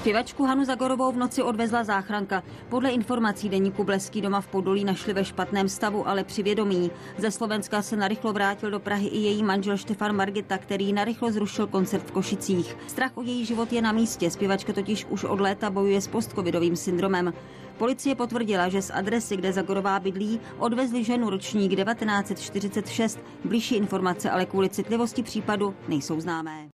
Zpěvačku Hanu Zagorovou v noci odvezla záchranka. Podle informací deníku Bleský doma v Podolí našli ve špatném stavu, ale při vědomí. Ze Slovenska se narychlo vrátil do Prahy i její manžel Štefan Margita, který narychlo zrušil koncert v Košicích. Strach o její život je na místě, zpěvačka totiž už od léta bojuje s postcovidovým syndromem. Policie potvrdila, že z adresy, kde Zagorová bydlí, odvezli ženu ročník 1946. Bližší informace ale kvůli citlivosti případu nejsou známé.